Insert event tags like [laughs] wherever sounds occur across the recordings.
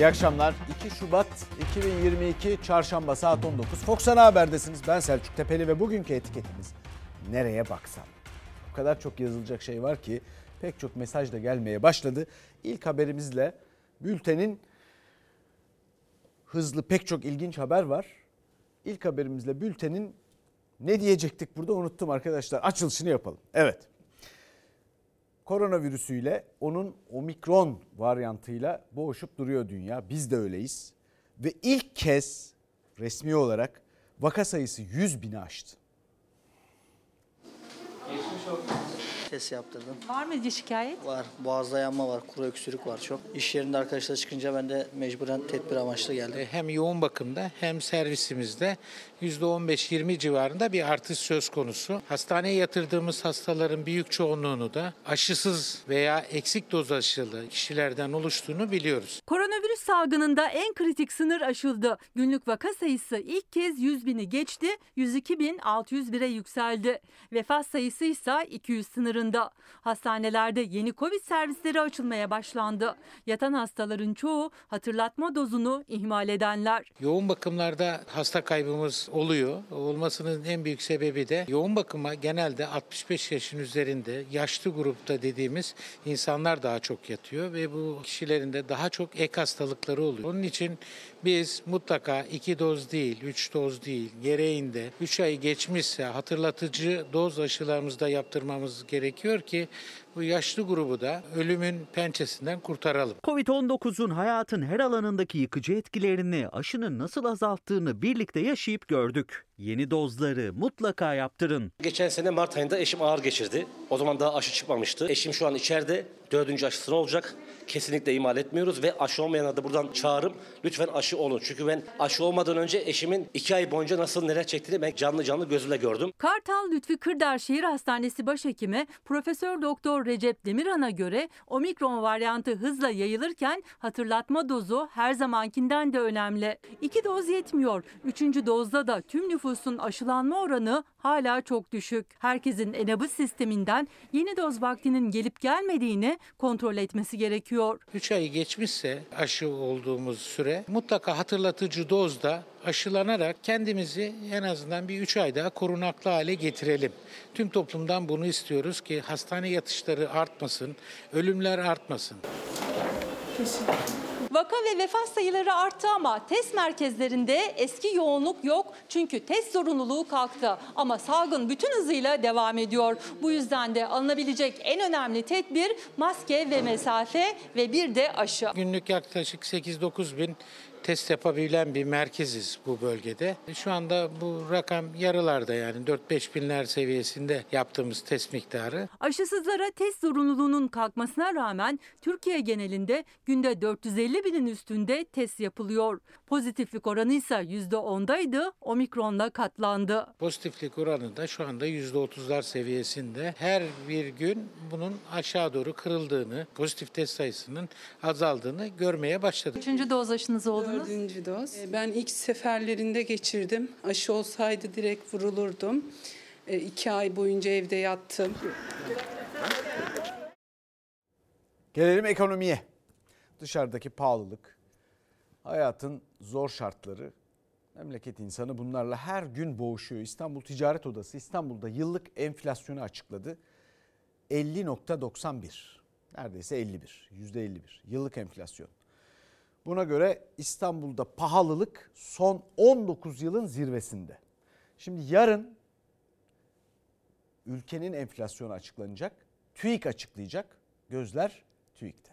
İyi akşamlar. 2 Şubat 2022 Çarşamba saat 19. Fox Ana Haber'desiniz. Ben Selçuk Tepeli ve bugünkü etiketimiz nereye baksam. O kadar çok yazılacak şey var ki pek çok mesaj da gelmeye başladı. İlk haberimizle bültenin hızlı pek çok ilginç haber var. İlk haberimizle bültenin ne diyecektik burada unuttum arkadaşlar. Açılışını yapalım. Evet. Koronavirüsüyle onun omikron varyantıyla boğuşup duruyor dünya. Biz de öyleyiz. Ve ilk kez resmi olarak vaka sayısı 100 bini aştı. Test yaptırdım. Var mıydı şikayet? Var. Boğazda yanma var. Kuru öksürük var çok. İş yerinde arkadaşlar çıkınca ben de mecburen tedbir amaçlı geldim. Hem yoğun bakımda hem servisimizde %15-20 civarında bir artış söz konusu. Hastaneye yatırdığımız hastaların büyük çoğunluğunu da aşısız veya eksik doz aşılı kişilerden oluştuğunu biliyoruz. Koronavirüs salgınında en kritik sınır aşıldı. Günlük vaka sayısı ilk kez 100 bini geçti, 102.601'e yükseldi. Vefat sayısı ise 200 sınırında. Hastanelerde yeni Covid servisleri açılmaya başlandı. Yatan hastaların çoğu hatırlatma dozunu ihmal edenler. Yoğun bakımlarda hasta kaybımız oluyor. Olmasının en büyük sebebi de yoğun bakıma genelde 65 yaşın üzerinde yaşlı grupta dediğimiz insanlar daha çok yatıyor ve bu kişilerin de daha çok ek hastalıkları oluyor. Onun için biz mutlaka 2 doz değil, 3 doz değil, gereğinde 3 ay geçmişse hatırlatıcı doz aşılarımızda yaptırmamız gerekiyor ki bu yaşlı grubu da ölümün pençesinden kurtaralım. Covid-19'un hayatın her alanındaki yıkıcı etkilerini, aşının nasıl azalttığını birlikte yaşayıp gördük. Yeni dozları mutlaka yaptırın. Geçen sene Mart ayında eşim ağır geçirdi. O zaman daha aşı çıkmamıştı. Eşim şu an içeride. Dördüncü aşısını olacak. Kesinlikle ihmal etmiyoruz ve aşı olmayana da buradan çağrım. Lütfen aşı olun. Çünkü ben aşı olmadan önce eşimin iki ay boyunca nasıl neler çektiğini ben canlı canlı gözümle gördüm. Kartal Lütfi Kırdar Şehir Hastanesi Başhekimi Profesör Doktor Recep Demirhan'a göre omikron varyantı hızla yayılırken hatırlatma dozu her zamankinden de önemli. İki doz yetmiyor. Üçüncü dozda da tüm nüfusun aşılanma oranı hala çok düşük. Herkesin enabız sisteminden yeni doz vaktinin gelip gelmediğini kontrol etmesi gerekiyor. 3 ayı geçmişse aşı olduğumuz süre mutlaka hatırlatıcı dozda aşılanarak kendimizi en azından bir 3 ay daha korunaklı hale getirelim. Tüm toplumdan bunu istiyoruz ki hastane yatışları artmasın, ölümler artmasın. Vaka ve vefat sayıları arttı ama test merkezlerinde eski yoğunluk yok. Çünkü test zorunluluğu kalktı. Ama salgın bütün hızıyla devam ediyor. Bu yüzden de alınabilecek en önemli tedbir maske ve mesafe ve bir de aşı. Günlük yaklaşık 8-9 bin test yapabilen bir merkeziz bu bölgede. Şu anda bu rakam yarılarda yani 4-5 binler seviyesinde yaptığımız test miktarı. Aşısızlara test zorunluluğunun kalkmasına rağmen Türkiye genelinde günde 450 binin üstünde test yapılıyor. Pozitiflik oranı ise %10'daydı, omikronla katlandı. Pozitiflik oranı da şu anda %30'lar seviyesinde. Her bir gün bunun aşağı doğru kırıldığını, pozitif test sayısının azaldığını görmeye başladık. Üçüncü doz aşınız oldunuz. Dördüncü doz. E, Ben ilk seferlerinde geçirdim. Aşı olsaydı direkt vurulurdum. E, iki ay boyunca evde yattım. Gelelim ekonomiye. Dışarıdaki pahalılık, hayatın zor şartları, memleket insanı bunlarla her gün boğuşuyor. İstanbul Ticaret Odası İstanbul'da yıllık enflasyonu açıkladı. 50.91. Neredeyse 51. %51. Yıllık enflasyon. Buna göre İstanbul'da pahalılık son 19 yılın zirvesinde. Şimdi yarın ülkenin enflasyonu açıklanacak. TÜİK açıklayacak. Gözler TÜİK'te.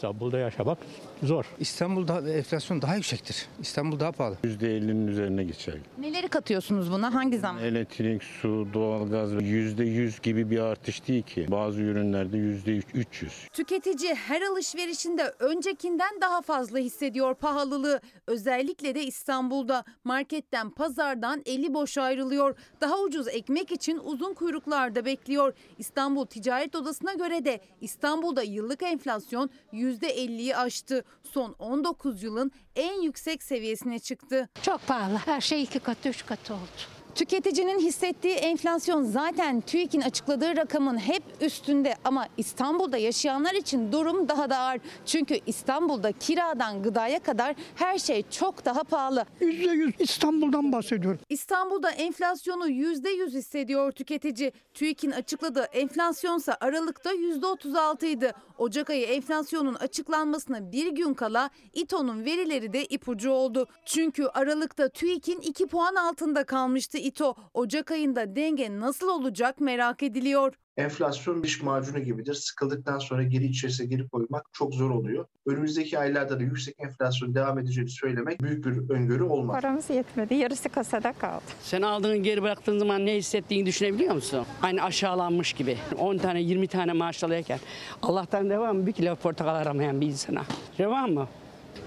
İstanbul'da yaşamak zor. İstanbul'da enflasyon daha yüksektir. İstanbul daha pahalı. %50'nin üzerine geçer. Neleri katıyorsunuz buna? Hangi zaman? Elektrik, su, doğalgaz %100 gibi bir artış değil ki. Bazı ürünlerde %300. Tüketici her alışverişinde öncekinden daha fazla hissediyor pahalılığı. Özellikle de İstanbul'da marketten, pazardan eli boş ayrılıyor. Daha ucuz ekmek için uzun kuyruklarda bekliyor. İstanbul Ticaret Odası'na göre de İstanbul'da yıllık enflasyon %50'yi aştı. Son 19 yılın en yüksek seviyesine çıktı. Çok pahalı. Her şey iki katı, üç katı oldu. Tüketicinin hissettiği enflasyon zaten TÜİK'in açıkladığı rakamın hep üstünde ama İstanbul'da yaşayanlar için durum daha da ağır. Çünkü İstanbul'da kiradan gıdaya kadar her şey çok daha pahalı. %100 İstanbul'dan bahsediyorum. İstanbul'da enflasyonu %100 hissediyor tüketici. TÜİK'in açıkladığı enflasyonsa Aralık'ta %36 idi. Ocak ayı enflasyonun açıklanmasına bir gün kala İTO'nun verileri de ipucu oldu. Çünkü Aralık'ta TÜİK'in 2 puan altında kalmıştı İTO. Ocak ayında denge nasıl olacak merak ediliyor. Enflasyon diş macunu gibidir. Sıkıldıktan sonra geri içerisine geri koymak çok zor oluyor. Önümüzdeki aylarda da yüksek enflasyon devam edeceğini söylemek büyük bir öngörü olmaz. Paramız yetmedi. Yarısı kasada kaldı. Sen aldığını geri bıraktığın zaman ne hissettiğini düşünebiliyor musun? Aynı aşağılanmış gibi. 10 tane 20 tane maaş alıyorken Allah'tan devam bir kilo portakal aramayan bir insana. Devam mı?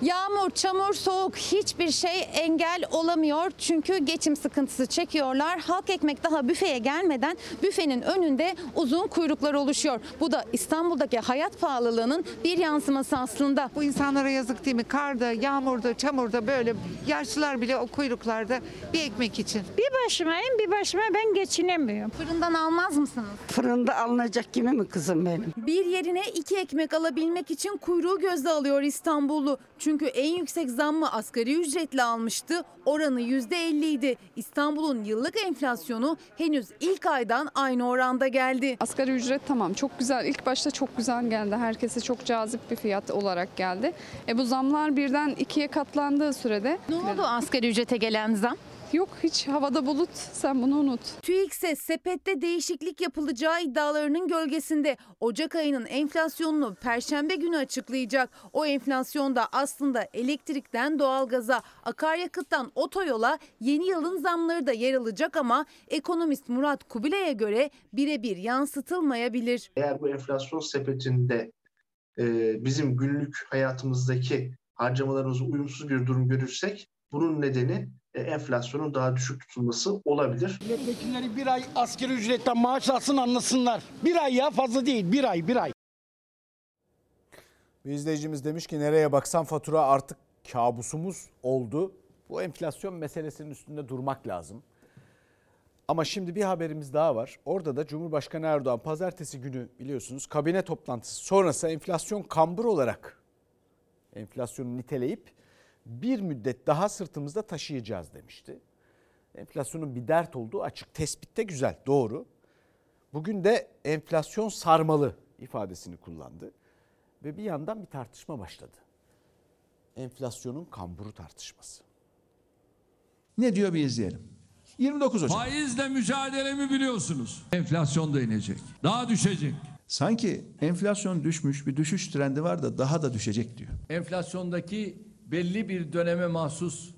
Yağmur, çamur, soğuk hiçbir şey engel olamıyor. Çünkü geçim sıkıntısı çekiyorlar. Halk ekmek daha büfeye gelmeden büfenin önünde uzun kuyruklar oluşuyor. Bu da İstanbul'daki hayat pahalılığının bir yansıması aslında. Bu insanlara yazık değil mi? Karda, yağmurda, çamurda böyle yaşlılar bile o kuyruklarda bir ekmek için. Bir başımayım bir başıma ben geçinemiyorum. Fırından almaz mısınız? Fırında alınacak gibi mi kızım benim? Bir yerine iki ekmek alabilmek için kuyruğu gözde alıyor İstanbullu. Çünkü en yüksek zammı asgari ücretle almıştı. Oranı %50 idi. İstanbul'un yıllık enflasyonu henüz ilk aydan aynı oranda geldi. Asgari ücret tamam çok güzel. İlk başta çok güzel geldi. Herkese çok cazip bir fiyat olarak geldi. E bu zamlar birden ikiye katlandığı sürede Ne oldu asgari ücrete gelen zam? Yok hiç havada bulut sen bunu unut. TÜİK ise sepette değişiklik yapılacağı iddialarının gölgesinde Ocak ayının enflasyonunu perşembe günü açıklayacak. O enflasyonda aslında elektrikten doğalgaza, akaryakıttan otoyola yeni yılın zamları da yer alacak ama ekonomist Murat Kubilay'a göre birebir yansıtılmayabilir. Eğer bu enflasyon sepetinde e, bizim günlük hayatımızdaki harcamalarımızla uyumsuz bir durum görürsek bunun nedeni enflasyonun daha düşük tutulması olabilir. Milletvekilleri bir ay asgari ücretten maaş alsın anlasınlar. Bir ay ya fazla değil bir ay bir ay. Bir izleyicimiz demiş ki nereye baksan fatura artık kabusumuz oldu. Bu enflasyon meselesinin üstünde durmak lazım. Ama şimdi bir haberimiz daha var. Orada da Cumhurbaşkanı Erdoğan pazartesi günü biliyorsunuz kabine toplantısı sonrası enflasyon kambur olarak enflasyonu niteleyip bir müddet daha sırtımızda taşıyacağız demişti. Enflasyonun bir dert olduğu açık. Tespitte güzel, doğru. Bugün de enflasyon sarmalı ifadesini kullandı. Ve bir yandan bir tartışma başladı. Enflasyonun kamburu tartışması. Ne diyor bir izleyelim. 29 Ocak. Faizle mücadelemi biliyorsunuz. Enflasyon da inecek. Daha düşecek. Sanki enflasyon düşmüş bir düşüş trendi var da daha da düşecek diyor. Enflasyondaki belli bir döneme mahsus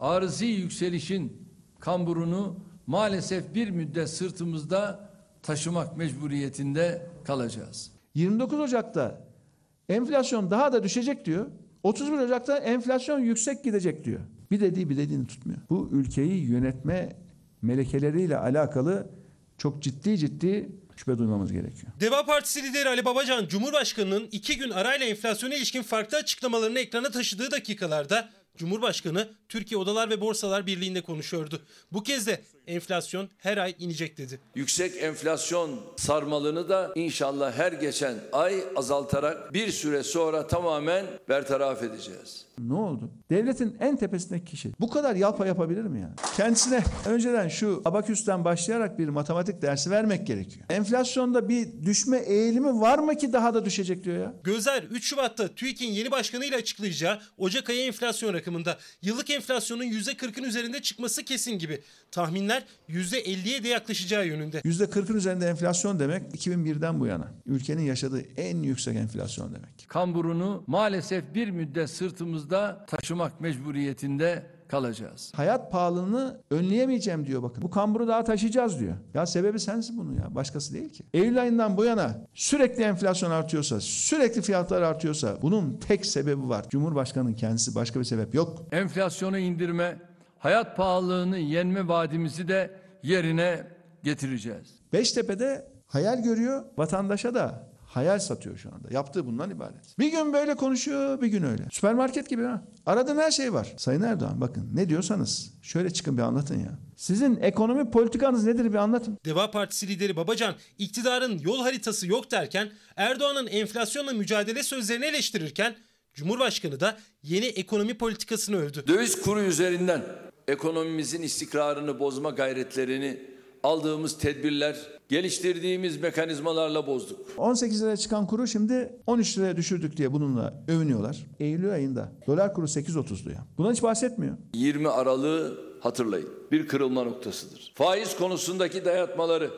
arızi yükselişin kamburunu maalesef bir müddet sırtımızda taşımak mecburiyetinde kalacağız. 29 Ocak'ta enflasyon daha da düşecek diyor. 31 Ocak'ta enflasyon yüksek gidecek diyor. Bir dediği bir dediğini tutmuyor. Bu ülkeyi yönetme melekeleriyle alakalı çok ciddi ciddi şüphe duymamız gerekiyor. Deva Partisi lideri Ali Babacan, Cumhurbaşkanı'nın iki gün arayla enflasyona ilişkin farklı açıklamalarını ekrana taşıdığı dakikalarda Cumhurbaşkanı Türkiye Odalar ve Borsalar Birliği'nde konuşuyordu. Bu kez de enflasyon her ay inecek dedi. Yüksek enflasyon sarmalını da inşallah her geçen ay azaltarak bir süre sonra tamamen bertaraf edeceğiz. Ne oldu? Devletin en tepesindeki kişi bu kadar yalpa yapabilir mi yani? Kendisine önceden şu abaküsten başlayarak bir matematik dersi vermek gerekiyor. Enflasyonda bir düşme eğilimi var mı ki daha da düşecek diyor ya? Gözler 3 Şubat'ta TÜİK'in yeni başkanıyla açıklayacağı Ocak ayı enflasyon rakamında yıllık enflasyonun %40'ın üzerinde çıkması kesin gibi. Tahminler %50'ye de yaklaşacağı yönünde. %40'ın üzerinde enflasyon demek 2001'den bu yana ülkenin yaşadığı en yüksek enflasyon demek. Kamburunu maalesef bir müddet sırtımızda taşımak mecburiyetinde kalacağız. Hayat pahalılığını önleyemeyeceğim diyor bakın. Bu kamburu daha taşıyacağız diyor. Ya sebebi sensin bunun ya. Başkası değil ki. Eylül ayından bu yana sürekli enflasyon artıyorsa, sürekli fiyatlar artıyorsa bunun tek sebebi var. Cumhurbaşkanının kendisi başka bir sebep yok. Enflasyonu indirme, hayat pahalılığını yenme vaadimizi de yerine getireceğiz. Beştepe'de hayal görüyor, vatandaşa da Hayal satıyor şu anda. Yaptığı bundan ibaret. Bir gün böyle konuşuyor, bir gün öyle. Süpermarket gibi ha. Aradığın her şey var. Sayın Erdoğan bakın ne diyorsanız şöyle çıkın bir anlatın ya. Sizin ekonomi politikanız nedir bir anlatın. Deva Partisi lideri Babacan iktidarın yol haritası yok derken Erdoğan'ın enflasyonla mücadele sözlerini eleştirirken Cumhurbaşkanı da yeni ekonomi politikasını övdü. Döviz kuru üzerinden ekonomimizin istikrarını bozma gayretlerini aldığımız tedbirler, geliştirdiğimiz mekanizmalarla bozduk. 18 liraya çıkan kuru şimdi 13 liraya düşürdük diye bununla övünüyorlar. Eylül ayında dolar kuru 8.30'du ya. Bundan hiç bahsetmiyor. 20 Aralık'ı hatırlayın. Bir kırılma noktasıdır. Faiz konusundaki dayatmaları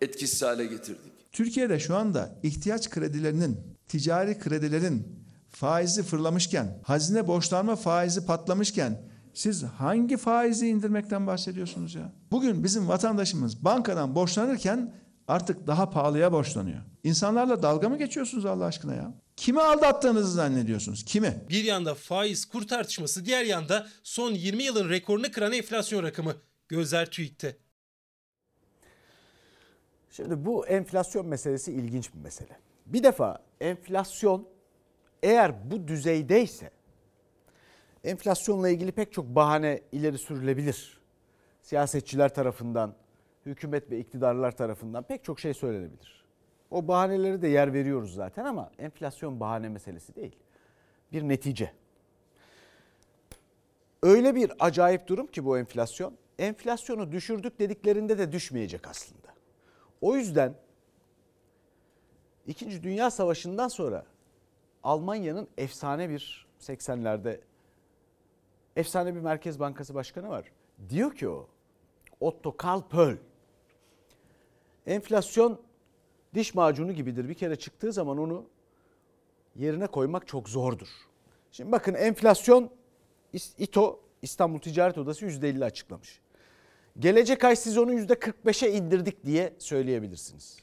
etkisiz hale getirdik. Türkiye'de şu anda ihtiyaç kredilerinin, ticari kredilerin faizi fırlamışken, hazine borçlanma faizi patlamışken siz hangi faizi indirmekten bahsediyorsunuz ya? Bugün bizim vatandaşımız bankadan borçlanırken artık daha pahalıya borçlanıyor. İnsanlarla dalga mı geçiyorsunuz Allah aşkına ya? Kimi aldattığınızı zannediyorsunuz? Kimi? Bir yanda faiz kur tartışması, diğer yanda son 20 yılın rekorunu kıran enflasyon rakamı. Gözler TÜİK'te. Şimdi bu enflasyon meselesi ilginç bir mesele. Bir defa enflasyon eğer bu düzeydeyse enflasyonla ilgili pek çok bahane ileri sürülebilir. Siyasetçiler tarafından, hükümet ve iktidarlar tarafından pek çok şey söylenebilir. O bahaneleri de yer veriyoruz zaten ama enflasyon bahane meselesi değil. Bir netice. Öyle bir acayip durum ki bu enflasyon. Enflasyonu düşürdük dediklerinde de düşmeyecek aslında. O yüzden İkinci Dünya Savaşı'ndan sonra Almanya'nın efsane bir 80'lerde efsane bir Merkez Bankası Başkanı var. Diyor ki o Otto Karl Pöll enflasyon diş macunu gibidir. Bir kere çıktığı zaman onu yerine koymak çok zordur. Şimdi bakın enflasyon İTO İstanbul Ticaret Odası %50 açıklamış. Gelecek ay siz onu %45'e indirdik diye söyleyebilirsiniz.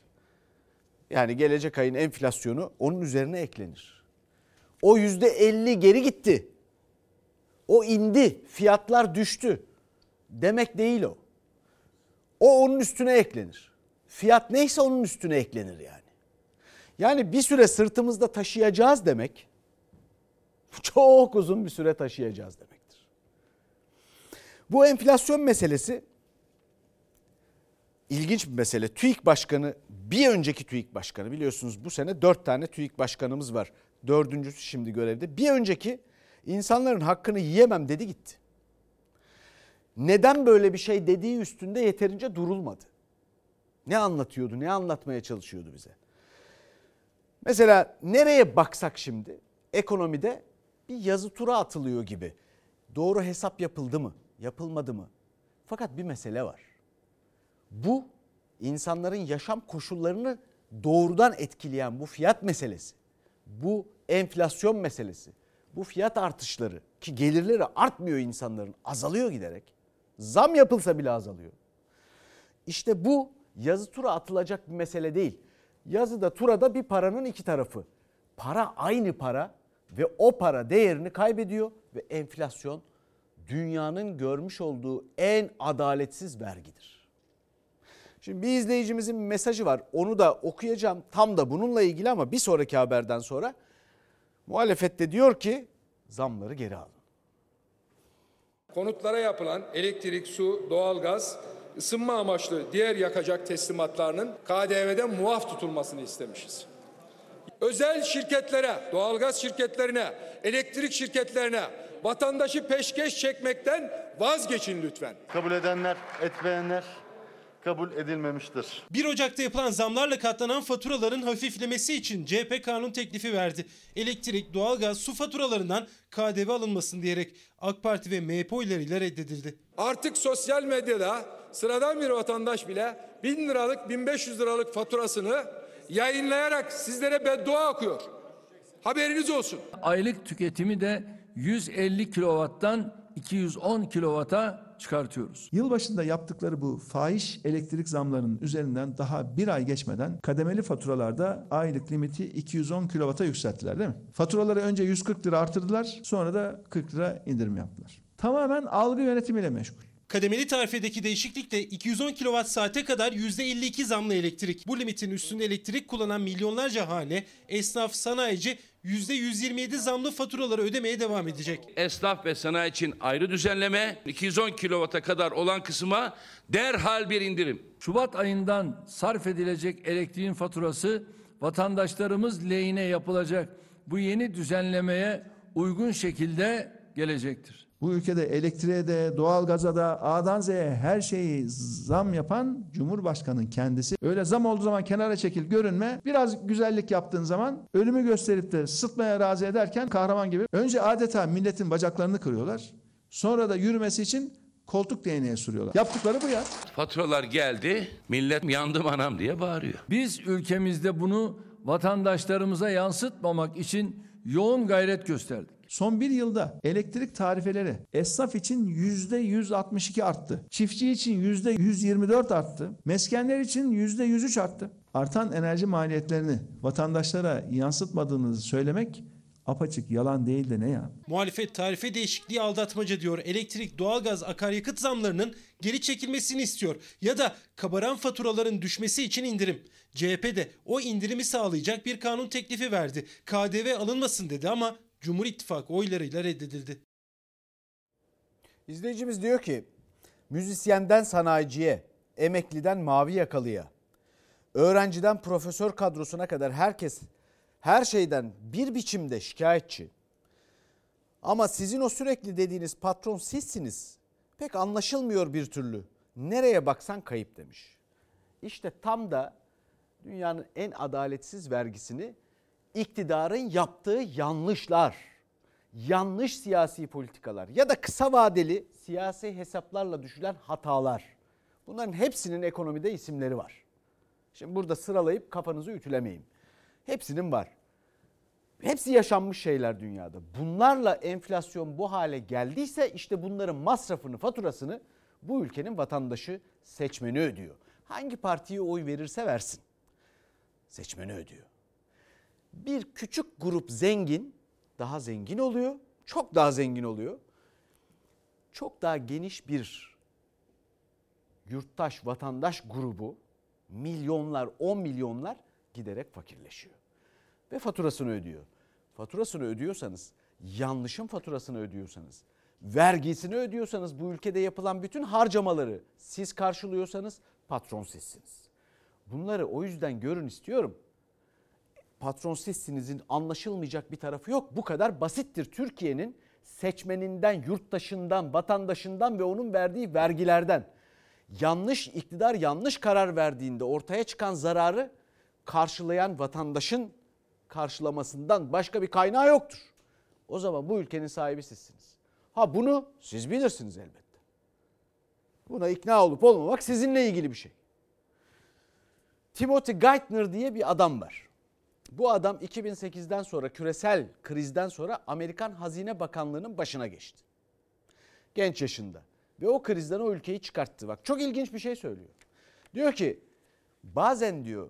Yani gelecek ayın enflasyonu onun üzerine eklenir. O %50 geri gitti. O indi, fiyatlar düştü. Demek değil o. O onun üstüne eklenir. Fiyat neyse onun üstüne eklenir yani. Yani bir süre sırtımızda taşıyacağız demek [laughs] çok uzun bir süre taşıyacağız demektir. Bu enflasyon meselesi ilginç bir mesele. TÜİK Başkanı bir önceki TÜİK Başkanı biliyorsunuz bu sene dört tane TÜİK Başkanımız var. Dördüncüsü şimdi görevde. Bir önceki insanların hakkını yiyemem dedi gitti. Neden böyle bir şey dediği üstünde yeterince durulmadı. Ne anlatıyordu, ne anlatmaya çalışıyordu bize? Mesela nereye baksak şimdi ekonomide bir yazı tura atılıyor gibi. Doğru hesap yapıldı mı, yapılmadı mı? Fakat bir mesele var. Bu insanların yaşam koşullarını doğrudan etkileyen bu fiyat meselesi, bu enflasyon meselesi, bu fiyat artışları ki gelirleri artmıyor insanların azalıyor giderek. Zam yapılsa bile azalıyor. İşte bu yazı tura atılacak bir mesele değil. Yazıda turada bir paranın iki tarafı. Para aynı para ve o para değerini kaybediyor ve enflasyon dünyanın görmüş olduğu en adaletsiz vergidir. Şimdi bir izleyicimizin mesajı var. Onu da okuyacağım. Tam da bununla ilgili ama bir sonraki haberden sonra muhalefette diyor ki zamları geri alın. Konutlara yapılan elektrik, su, doğalgaz, ısınma amaçlı diğer yakacak teslimatlarının KDV'den muaf tutulmasını istemişiz. Özel şirketlere, doğalgaz şirketlerine, elektrik şirketlerine vatandaşı peşkeş çekmekten vazgeçin lütfen. Kabul edenler, etmeyenler kabul edilmemiştir. 1 Ocak'ta yapılan zamlarla katlanan faturaların hafiflemesi için CHP kanun teklifi verdi. Elektrik, doğalgaz, su faturalarından KDV alınmasın diyerek AK Parti ve MHP oylarıyla reddedildi. Artık sosyal medyada sıradan bir vatandaş bile 1000 liralık 1500 liralık faturasını yayınlayarak sizlere beddua okuyor. Haberiniz olsun. Aylık tüketimi de 150 kilovattan 210 kilovata çıkartıyoruz. Yılbaşında yaptıkları bu fahiş elektrik zamlarının üzerinden daha bir ay geçmeden kademeli faturalarda aylık limiti 210 kilovata yükselttiler değil mi? Faturaları önce 140 lira artırdılar sonra da 40 lira indirim yaptılar. Tamamen algı yönetimiyle meşgul. Kademeli tarifedeki değişiklikle 210 kWh saate kadar %52 zamlı elektrik. Bu limitin üstünde elektrik kullanan milyonlarca hane, esnaf, sanayici %127 zamlı faturaları ödemeye devam edecek. Esnaf ve sanayi için ayrı düzenleme, 210 kilovata kadar olan kısma derhal bir indirim. Şubat ayından sarf edilecek elektriğin faturası vatandaşlarımız lehine yapılacak bu yeni düzenlemeye uygun şekilde gelecektir. Bu ülkede elektriğe de, doğalgaza da, A'dan Z'ye her şeyi zam yapan Cumhurbaşkanı'nın kendisi. Öyle zam olduğu zaman kenara çekil, görünme. Biraz güzellik yaptığın zaman ölümü gösterip de sıtmaya razı ederken kahraman gibi. Önce adeta milletin bacaklarını kırıyorlar. Sonra da yürümesi için koltuk değneğe sürüyorlar. Yaptıkları bu ya. Faturalar geldi, millet yandım anam diye bağırıyor. Biz ülkemizde bunu vatandaşlarımıza yansıtmamak için yoğun gayret gösterdik. Son bir yılda elektrik tarifeleri esnaf için yüzde 162 arttı. Çiftçi için yüzde 124 arttı. Meskenler için yüzde 103 arttı. Artan enerji maliyetlerini vatandaşlara yansıtmadığınızı söylemek apaçık yalan değil de ne ya? Muhalefet tarife değişikliği aldatmaca diyor. Elektrik, doğalgaz, akaryakıt zamlarının geri çekilmesini istiyor. Ya da kabaran faturaların düşmesi için indirim. CHP de o indirimi sağlayacak bir kanun teklifi verdi. KDV alınmasın dedi ama Cumhur İttifakı oylarıyla reddedildi. İzleyicimiz diyor ki müzisyenden sanayiciye, emekliden mavi yakalıya, öğrenciden profesör kadrosuna kadar herkes her şeyden bir biçimde şikayetçi. Ama sizin o sürekli dediğiniz patron sizsiniz. Pek anlaşılmıyor bir türlü. Nereye baksan kayıp demiş. İşte tam da dünyanın en adaletsiz vergisini iktidarın yaptığı yanlışlar, yanlış siyasi politikalar ya da kısa vadeli siyasi hesaplarla düşülen hatalar. Bunların hepsinin ekonomide isimleri var. Şimdi burada sıralayıp kafanızı ütülemeyin. Hepsinin var. Hepsi yaşanmış şeyler dünyada. Bunlarla enflasyon bu hale geldiyse işte bunların masrafını, faturasını bu ülkenin vatandaşı seçmeni ödüyor. Hangi partiye oy verirse versin. Seçmeni ödüyor. Bir küçük grup zengin daha zengin oluyor. Çok daha zengin oluyor. Çok daha geniş bir yurttaş, vatandaş grubu milyonlar, 10 milyonlar giderek fakirleşiyor. Ve faturasını ödüyor. Faturasını ödüyorsanız, yanlışın faturasını ödüyorsanız, vergisini ödüyorsanız bu ülkede yapılan bütün harcamaları siz karşılıyorsanız patron sizsiniz. Bunları o yüzden görün istiyorum. Patron sizsinizin anlaşılmayacak bir tarafı yok. Bu kadar basittir Türkiye'nin seçmeninden, yurttaşından, vatandaşından ve onun verdiği vergilerden yanlış iktidar yanlış karar verdiğinde ortaya çıkan zararı karşılayan vatandaşın karşılamasından başka bir kaynağı yoktur. O zaman bu ülkenin sahibi sizsiniz. Ha bunu siz bilirsiniz elbette. Buna ikna olup olmamak sizinle ilgili bir şey. Timothy Geithner diye bir adam var. Bu adam 2008'den sonra küresel krizden sonra Amerikan Hazine Bakanlığı'nın başına geçti. Genç yaşında. Ve o krizden o ülkeyi çıkarttı. Bak çok ilginç bir şey söylüyor. Diyor ki bazen diyor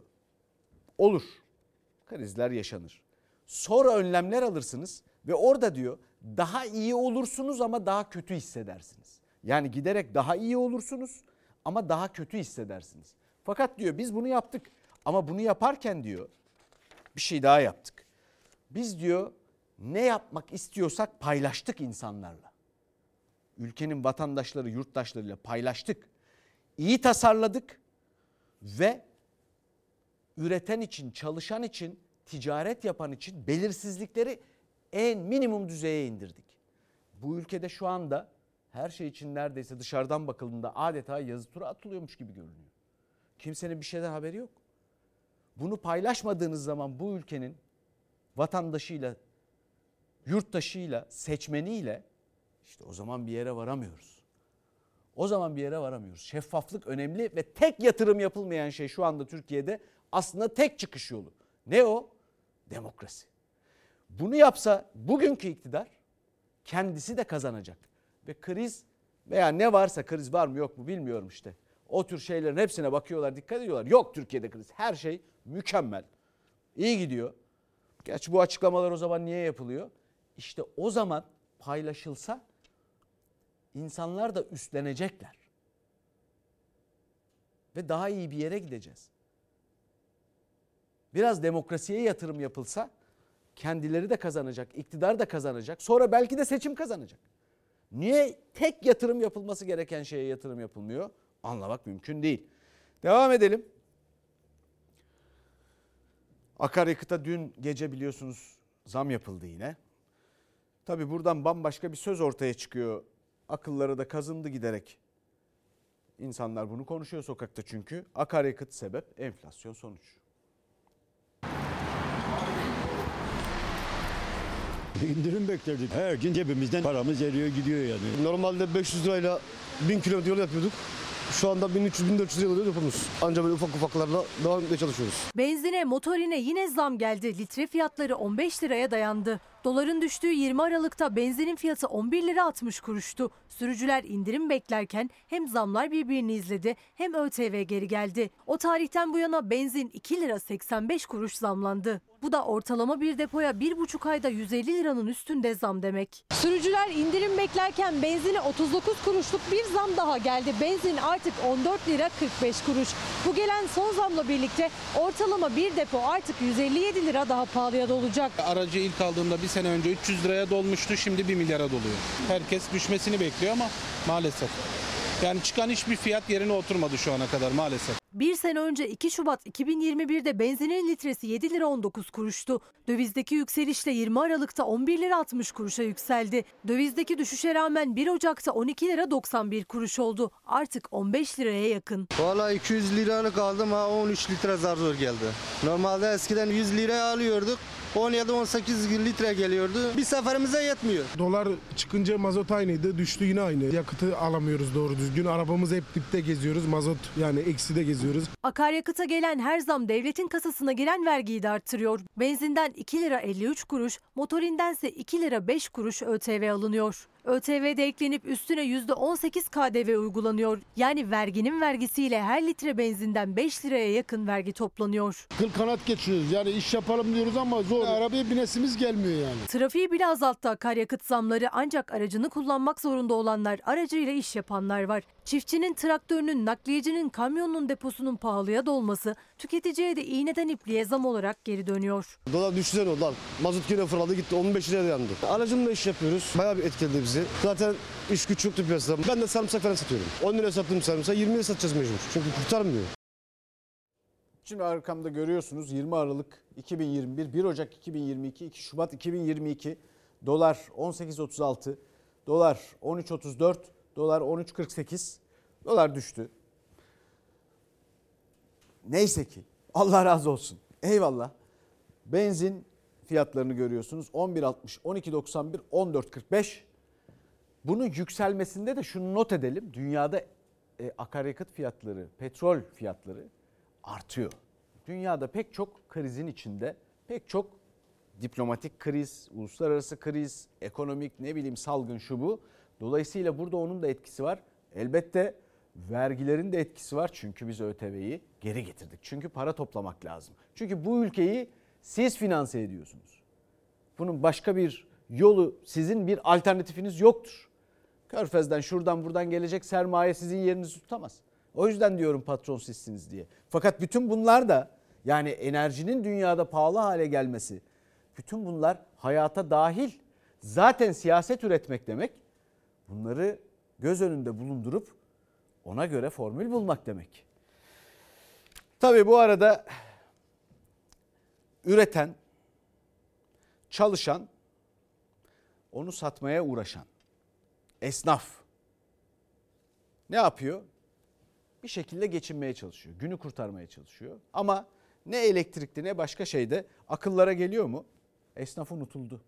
olur krizler yaşanır. Sonra önlemler alırsınız ve orada diyor daha iyi olursunuz ama daha kötü hissedersiniz. Yani giderek daha iyi olursunuz ama daha kötü hissedersiniz. Fakat diyor biz bunu yaptık ama bunu yaparken diyor bir şey daha yaptık. Biz diyor ne yapmak istiyorsak paylaştık insanlarla. Ülkenin vatandaşları, yurttaşlarıyla paylaştık. İyi tasarladık ve üreten için, çalışan için, ticaret yapan için belirsizlikleri en minimum düzeye indirdik. Bu ülkede şu anda her şey için neredeyse dışarıdan bakıldığında adeta yazı tura atılıyormuş gibi görünüyor. Kimsenin bir şeyden haberi yok. Bunu paylaşmadığınız zaman bu ülkenin vatandaşıyla, yurttaşıyla, seçmeniyle işte o zaman bir yere varamıyoruz. O zaman bir yere varamıyoruz. Şeffaflık önemli ve tek yatırım yapılmayan şey şu anda Türkiye'de aslında tek çıkış yolu. Ne o? Demokrasi. Bunu yapsa bugünkü iktidar kendisi de kazanacak. Ve kriz veya ne varsa kriz var mı yok mu bilmiyorum işte. O tür şeylerin hepsine bakıyorlar, dikkat ediyorlar. Yok Türkiye'de kriz. Her şey mükemmel. İyi gidiyor. Gerçi bu açıklamalar o zaman niye yapılıyor? İşte o zaman paylaşılsa insanlar da üstlenecekler. Ve daha iyi bir yere gideceğiz. Biraz demokrasiye yatırım yapılsa kendileri de kazanacak, iktidar da kazanacak. Sonra belki de seçim kazanacak. Niye tek yatırım yapılması gereken şeye yatırım yapılmıyor? Anlamak mümkün değil. Devam edelim. Akaryakıta dün gece biliyorsunuz zam yapıldı yine. Tabi buradan bambaşka bir söz ortaya çıkıyor. Akılları da kazındı giderek. İnsanlar bunu konuşuyor sokakta çünkü. Akaryakıt sebep, enflasyon sonuç. İndirim beklerdik. Her gün cebimizden paramız eriyor gidiyor yani. Normalde 500 lirayla 1000 kilometre yol yapıyorduk. Şu anda 1300-1400 lirayla yapıyoruz. Ancak böyle ufak ufaklarla devam etmeye çalışıyoruz. Benzine, motorine yine zam geldi. Litre fiyatları 15 liraya dayandı. Doların düştüğü 20 Aralık'ta benzinin fiyatı 11 lira 60 kuruştu. Sürücüler indirim beklerken hem zamlar birbirini izledi hem ÖTV geri geldi. O tarihten bu yana benzin 2 lira 85 kuruş zamlandı. Bu da ortalama bir depoya 1,5 ayda 150 liranın üstünde zam demek. Sürücüler indirim beklerken benzine 39 kuruşluk bir zam daha geldi. Benzin artık 14 lira 45 kuruş. Bu gelen son zamla birlikte ortalama bir depo artık 157 lira daha pahalıya dolacak. Aracı ilk aldığımda bir sene önce 300 liraya dolmuştu şimdi 1 milyara doluyor. Herkes düşmesini bekliyor ama maalesef. Yani çıkan hiçbir fiyat yerine oturmadı şu ana kadar maalesef. Bir sene önce 2 Şubat 2021'de benzinin litresi 7 lira 19 kuruştu. Dövizdeki yükselişle 20 Aralık'ta 11 lira 60 kuruşa yükseldi. Dövizdeki düşüşe rağmen 1 Ocak'ta 12 lira 91 kuruş oldu. Artık 15 liraya yakın. Valla 200 liralık aldım ha 13 litre zar zor geldi. Normalde eskiden 100 liraya alıyorduk. 17-18 litre geliyordu. Bir seferimize yetmiyor. Dolar çıkınca mazot aynıydı. Düştü yine aynı. Yakıtı alamıyoruz doğru düzgün. Arabamız hep dipte geziyoruz. Mazot yani ekside geziyoruz. Akaryakıta gelen her zam devletin kasasına giren vergiyi de arttırıyor. Benzinden 2 lira 53 kuruş, motorindense 2 lira 5 kuruş ÖTV alınıyor. ÖTV de eklenip üstüne %18 KDV uygulanıyor. Yani verginin vergisiyle her litre benzinden 5 liraya yakın vergi toplanıyor. Kıl kanat geçiyoruz. Yani iş yapalım diyoruz ama zor. Arabaya binesimiz gelmiyor yani. Trafiği bile azalttı akaryakıt zamları ancak aracını kullanmak zorunda olanlar, aracıyla iş yapanlar var. Çiftçinin traktörünün, nakliyecinin, kamyonun deposunun pahalıya dolması tüketiciye de iğneden ipliğe zam olarak geri dönüyor. Dolar düştüler o dolar. Mazot yine fırladı gitti 15 liraya dayandı. Aracımla iş yapıyoruz. Bayağı bir etkiledi bizi. Zaten iş güç yoktu piyasada. Ben de sarımsak falan satıyorum. 10 liraya sattığım sarımsak 20 liraya satacağız mecbur. Çünkü kurtarmıyor. Şimdi arkamda görüyorsunuz 20 Aralık 2021, 1 Ocak 2022, 2 Şubat 2022 dolar 18.36, dolar 13.34, dolar 13.48, dolar düştü. Neyse ki Allah razı olsun. Eyvallah. Benzin fiyatlarını görüyorsunuz. 11.60, 12.91, 14.45. Bunun yükselmesinde de şunu not edelim. Dünyada e, akaryakıt fiyatları, petrol fiyatları artıyor. Dünyada pek çok krizin içinde, pek çok diplomatik kriz, uluslararası kriz, ekonomik ne bileyim salgın şu bu. Dolayısıyla burada onun da etkisi var. Elbette vergilerin de etkisi var. Çünkü biz ÖTV'yi geri getirdik. Çünkü para toplamak lazım. Çünkü bu ülkeyi siz finanse ediyorsunuz. Bunun başka bir yolu, sizin bir alternatifiniz yoktur. Körfez'den şuradan buradan gelecek sermaye sizin yerinizi tutamaz. O yüzden diyorum patron sizsiniz diye. Fakat bütün bunlar da yani enerjinin dünyada pahalı hale gelmesi, bütün bunlar hayata dahil. Zaten siyaset üretmek demek bunları göz önünde bulundurup ona göre formül bulmak demek. Tabii bu arada üreten, çalışan, onu satmaya uğraşan esnaf ne yapıyor? Bir şekilde geçinmeye çalışıyor. Günü kurtarmaya çalışıyor. Ama ne elektrikli ne başka şeyde akıllara geliyor mu? Esnaf unutuldu.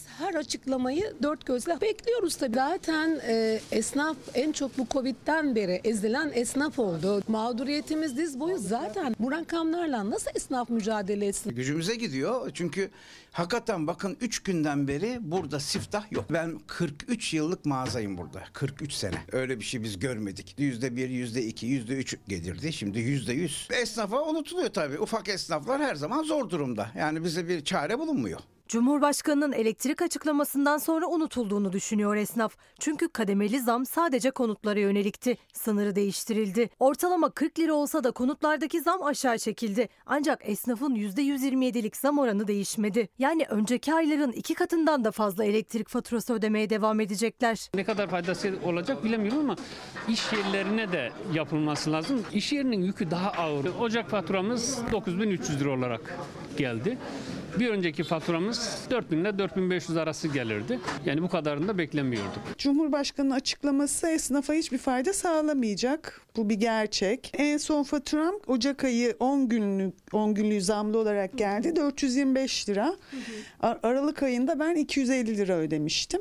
Biz her açıklamayı dört gözle bekliyoruz tabii. Zaten e, esnaf en çok bu Covid'den beri ezilen esnaf oldu. Mağduriyetimiz diz boyu zaten. Bu rakamlarla nasıl esnaf mücadele etsin? Gücümüze gidiyor çünkü hakikaten bakın 3 günden beri burada siftah yok. Ben 43 yıllık mağazayım burada. 43 sene. Öyle bir şey biz görmedik. Yüzde bir, yüzde iki, yüzde üç gelirdi. Şimdi yüzde yüz. Esnafa unutuluyor tabii. Ufak esnaflar her zaman zor durumda. Yani bize bir çare bulunmuyor. Cumhurbaşkanının elektrik açıklamasından sonra unutulduğunu düşünüyor esnaf. Çünkü kademeli zam sadece konutlara yönelikti. Sınırı değiştirildi. Ortalama 40 lira olsa da konutlardaki zam aşağı çekildi. Ancak esnafın %127'lik zam oranı değişmedi. Yani önceki ayların iki katından da fazla elektrik faturası ödemeye devam edecekler. Ne kadar faydası olacak bilemiyorum ama iş yerlerine de yapılması lazım. İş yerinin yükü daha ağır. Ocak faturamız 9300 lira olarak geldi. Bir önceki faturamız 4000 ile 4500 arası gelirdi. Yani bu kadarını da beklemiyorduk. Cumhurbaşkanının açıklaması esnafa hiçbir fayda sağlamayacak. Bu bir gerçek. En son faturam Ocak ayı 10 günlük 10 günlüğü zamlı olarak geldi. 425 lira. Ar- Aralık ayında ben 250 lira ödemiştim.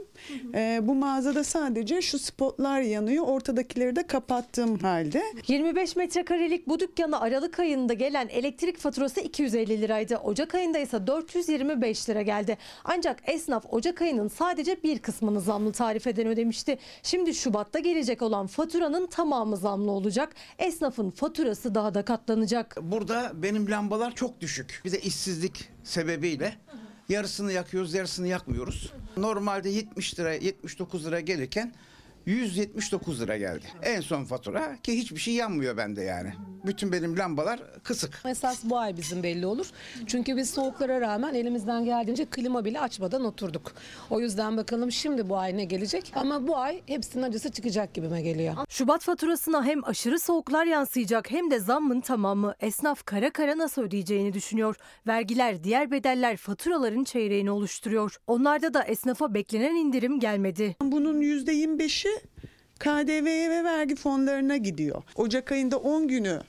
Ee, bu mağazada sadece şu spotlar yanıyor. Ortadakileri de kapattığım halde. 25 metrekarelik bu dükkana Aralık ayında gelen elektrik faturası 250 liraydı. Ocak ayında ise 425 lira geldi. Ancak esnaf Ocak ayının sadece bir kısmını zamlı tarifeden ödemişti. Şimdi Şubat'ta gelecek olan faturanın tamamı zamlı olacak. Esnafın faturası daha da katlanacak. Burada benim lambalar çok düşük. Bir de işsizlik sebebiyle yarısını yakıyoruz, yarısını yakmıyoruz. Normalde 70 lira, 79 lira gelirken 179 lira geldi. En son fatura ki hiçbir şey yanmıyor bende yani. Bütün benim lambalar kısık. Esas bu ay bizim belli olur. Çünkü biz soğuklara rağmen elimizden geldiğince klima bile açmadan oturduk. O yüzden bakalım şimdi bu ay ne gelecek. Ama bu ay hepsinin acısı çıkacak gibime geliyor. Şubat faturasına hem aşırı soğuklar yansıyacak hem de zammın tamamı esnaf kara kara nasıl ödeyeceğini düşünüyor. Vergiler, diğer bedeller faturaların çeyreğini oluşturuyor. Onlarda da esnafa beklenen indirim gelmedi. Bunun %25'i KDV'ye ve vergi fonlarına gidiyor. Ocak ayında 10 günü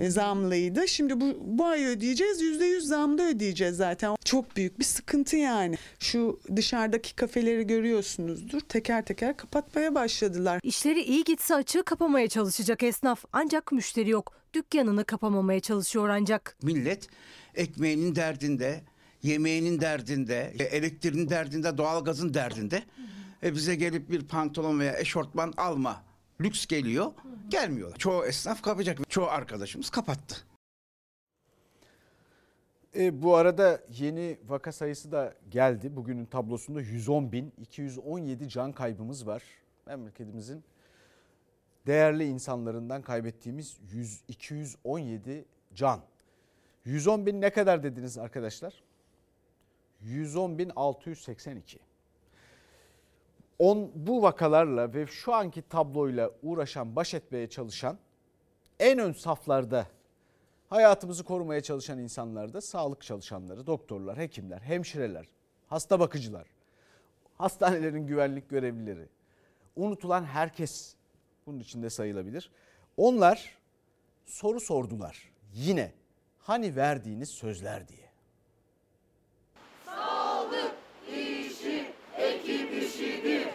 e, zamlıydı. Şimdi bu, bu ay ödeyeceğiz. %100 zamda ödeyeceğiz zaten. Çok büyük bir sıkıntı yani. Şu dışarıdaki kafeleri görüyorsunuzdur. Teker teker kapatmaya başladılar. İşleri iyi gitse açığı kapamaya çalışacak esnaf. Ancak müşteri yok. Dükkanını kapamamaya çalışıyor ancak. Millet ekmeğinin derdinde, yemeğinin derdinde, e, elektriğinin derdinde, doğalgazın derdinde. E bize gelip bir pantolon veya eşortman alma lüks geliyor. Gelmiyorlar. Çoğu esnaf kapacak. Çoğu arkadaşımız kapattı. E, bu arada yeni vaka sayısı da geldi. Bugünün tablosunda 110 bin 217 can kaybımız var. Memleketimizin değerli insanlarından kaybettiğimiz 100, 217 can. 110 bin ne kadar dediniz arkadaşlar? 110 bin 682. On, bu vakalarla ve şu anki tabloyla uğraşan, baş etmeye çalışan en ön saflarda hayatımızı korumaya çalışan insanlar da sağlık çalışanları, doktorlar, hekimler, hemşireler, hasta bakıcılar, hastanelerin güvenlik görevlileri, unutulan herkes bunun içinde sayılabilir. Onlar soru sordular yine hani verdiğiniz sözler diye. Sağlık işi, ekip işidir.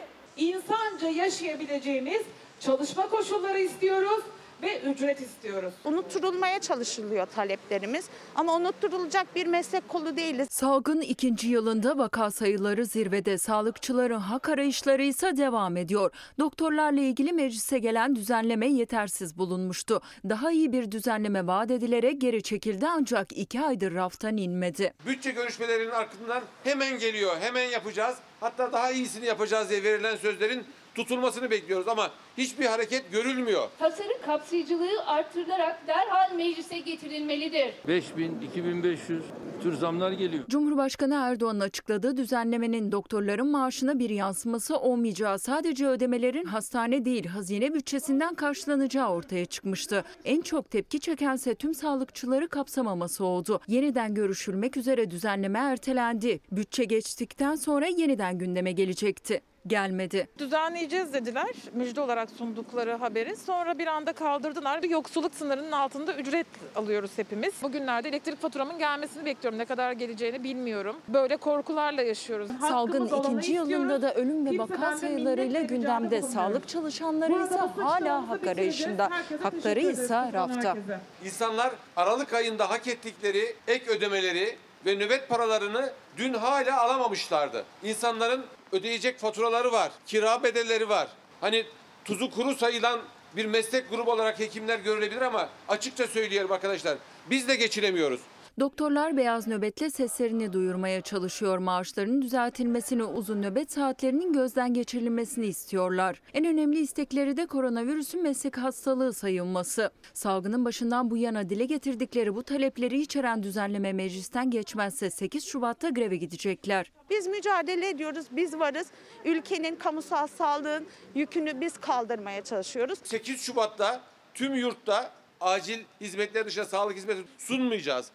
İnsanca yaşayabileceğimiz çalışma koşulları istiyoruz ve ücret istiyoruz. Unutturulmaya çalışılıyor taleplerimiz ama unutturulacak bir meslek kolu değiliz. Salgın ikinci yılında vaka sayıları zirvede, sağlıkçıların hak arayışları ise devam ediyor. Doktorlarla ilgili meclise gelen düzenleme yetersiz bulunmuştu. Daha iyi bir düzenleme vaat edilerek geri çekildi ancak iki aydır raftan inmedi. Bütçe görüşmelerinin arkasından hemen geliyor, hemen yapacağız. Hatta daha iyisini yapacağız diye verilen sözlerin tutulmasını bekliyoruz ama hiçbir hareket görülmüyor. Tasarı kapsayıcılığı artırılarak derhal meclise getirilmelidir. 5000, 2500 tür zamlar geliyor. Cumhurbaşkanı Erdoğan'ın açıkladığı düzenlemenin doktorların maaşına bir yansıması olmayacağı, sadece ödemelerin hastane değil hazine bütçesinden karşılanacağı ortaya çıkmıştı. En çok tepki çekense tüm sağlıkçıları kapsamaması oldu. Yeniden görüşülmek üzere düzenleme ertelendi. Bütçe geçtikten sonra yeniden gündeme gelecekti. Gelmedi. Düzenleyeceğiz dediler müjde olarak sundukları haberi. Sonra bir anda kaldırdılar. Bir yoksulluk sınırının altında ücret alıyoruz hepimiz. Bugünlerde elektrik faturamın gelmesini bekliyorum. Ne kadar geleceğini bilmiyorum. Böyle korkularla yaşıyoruz. Salgın Hakkımız ikinci yılında da ölüm ve vaka sayılarıyla gündemde. Sağlık çalışanları ise hala hak arayışında. Hakları ise rafta. İnsanlar Aralık ayında hak ettikleri ek ödemeleri ve nöbet paralarını dün hala alamamışlardı. İnsanların ödeyecek faturaları var, kira bedelleri var. Hani tuzu kuru sayılan bir meslek grubu olarak hekimler görülebilir ama açıkça söyleyelim arkadaşlar. Biz de geçinemiyoruz. Doktorlar beyaz nöbetle seslerini duyurmaya çalışıyor. Maaşlarının düzeltilmesini, uzun nöbet saatlerinin gözden geçirilmesini istiyorlar. En önemli istekleri de koronavirüsün meslek hastalığı sayılması. Salgının başından bu yana dile getirdikleri bu talepleri içeren düzenleme meclisten geçmezse 8 Şubat'ta greve gidecekler. Biz mücadele ediyoruz, biz varız. Ülkenin kamusal sağlığın yükünü biz kaldırmaya çalışıyoruz. 8 Şubat'ta tüm yurtta acil hizmetler dışında sağlık hizmeti sunmayacağız.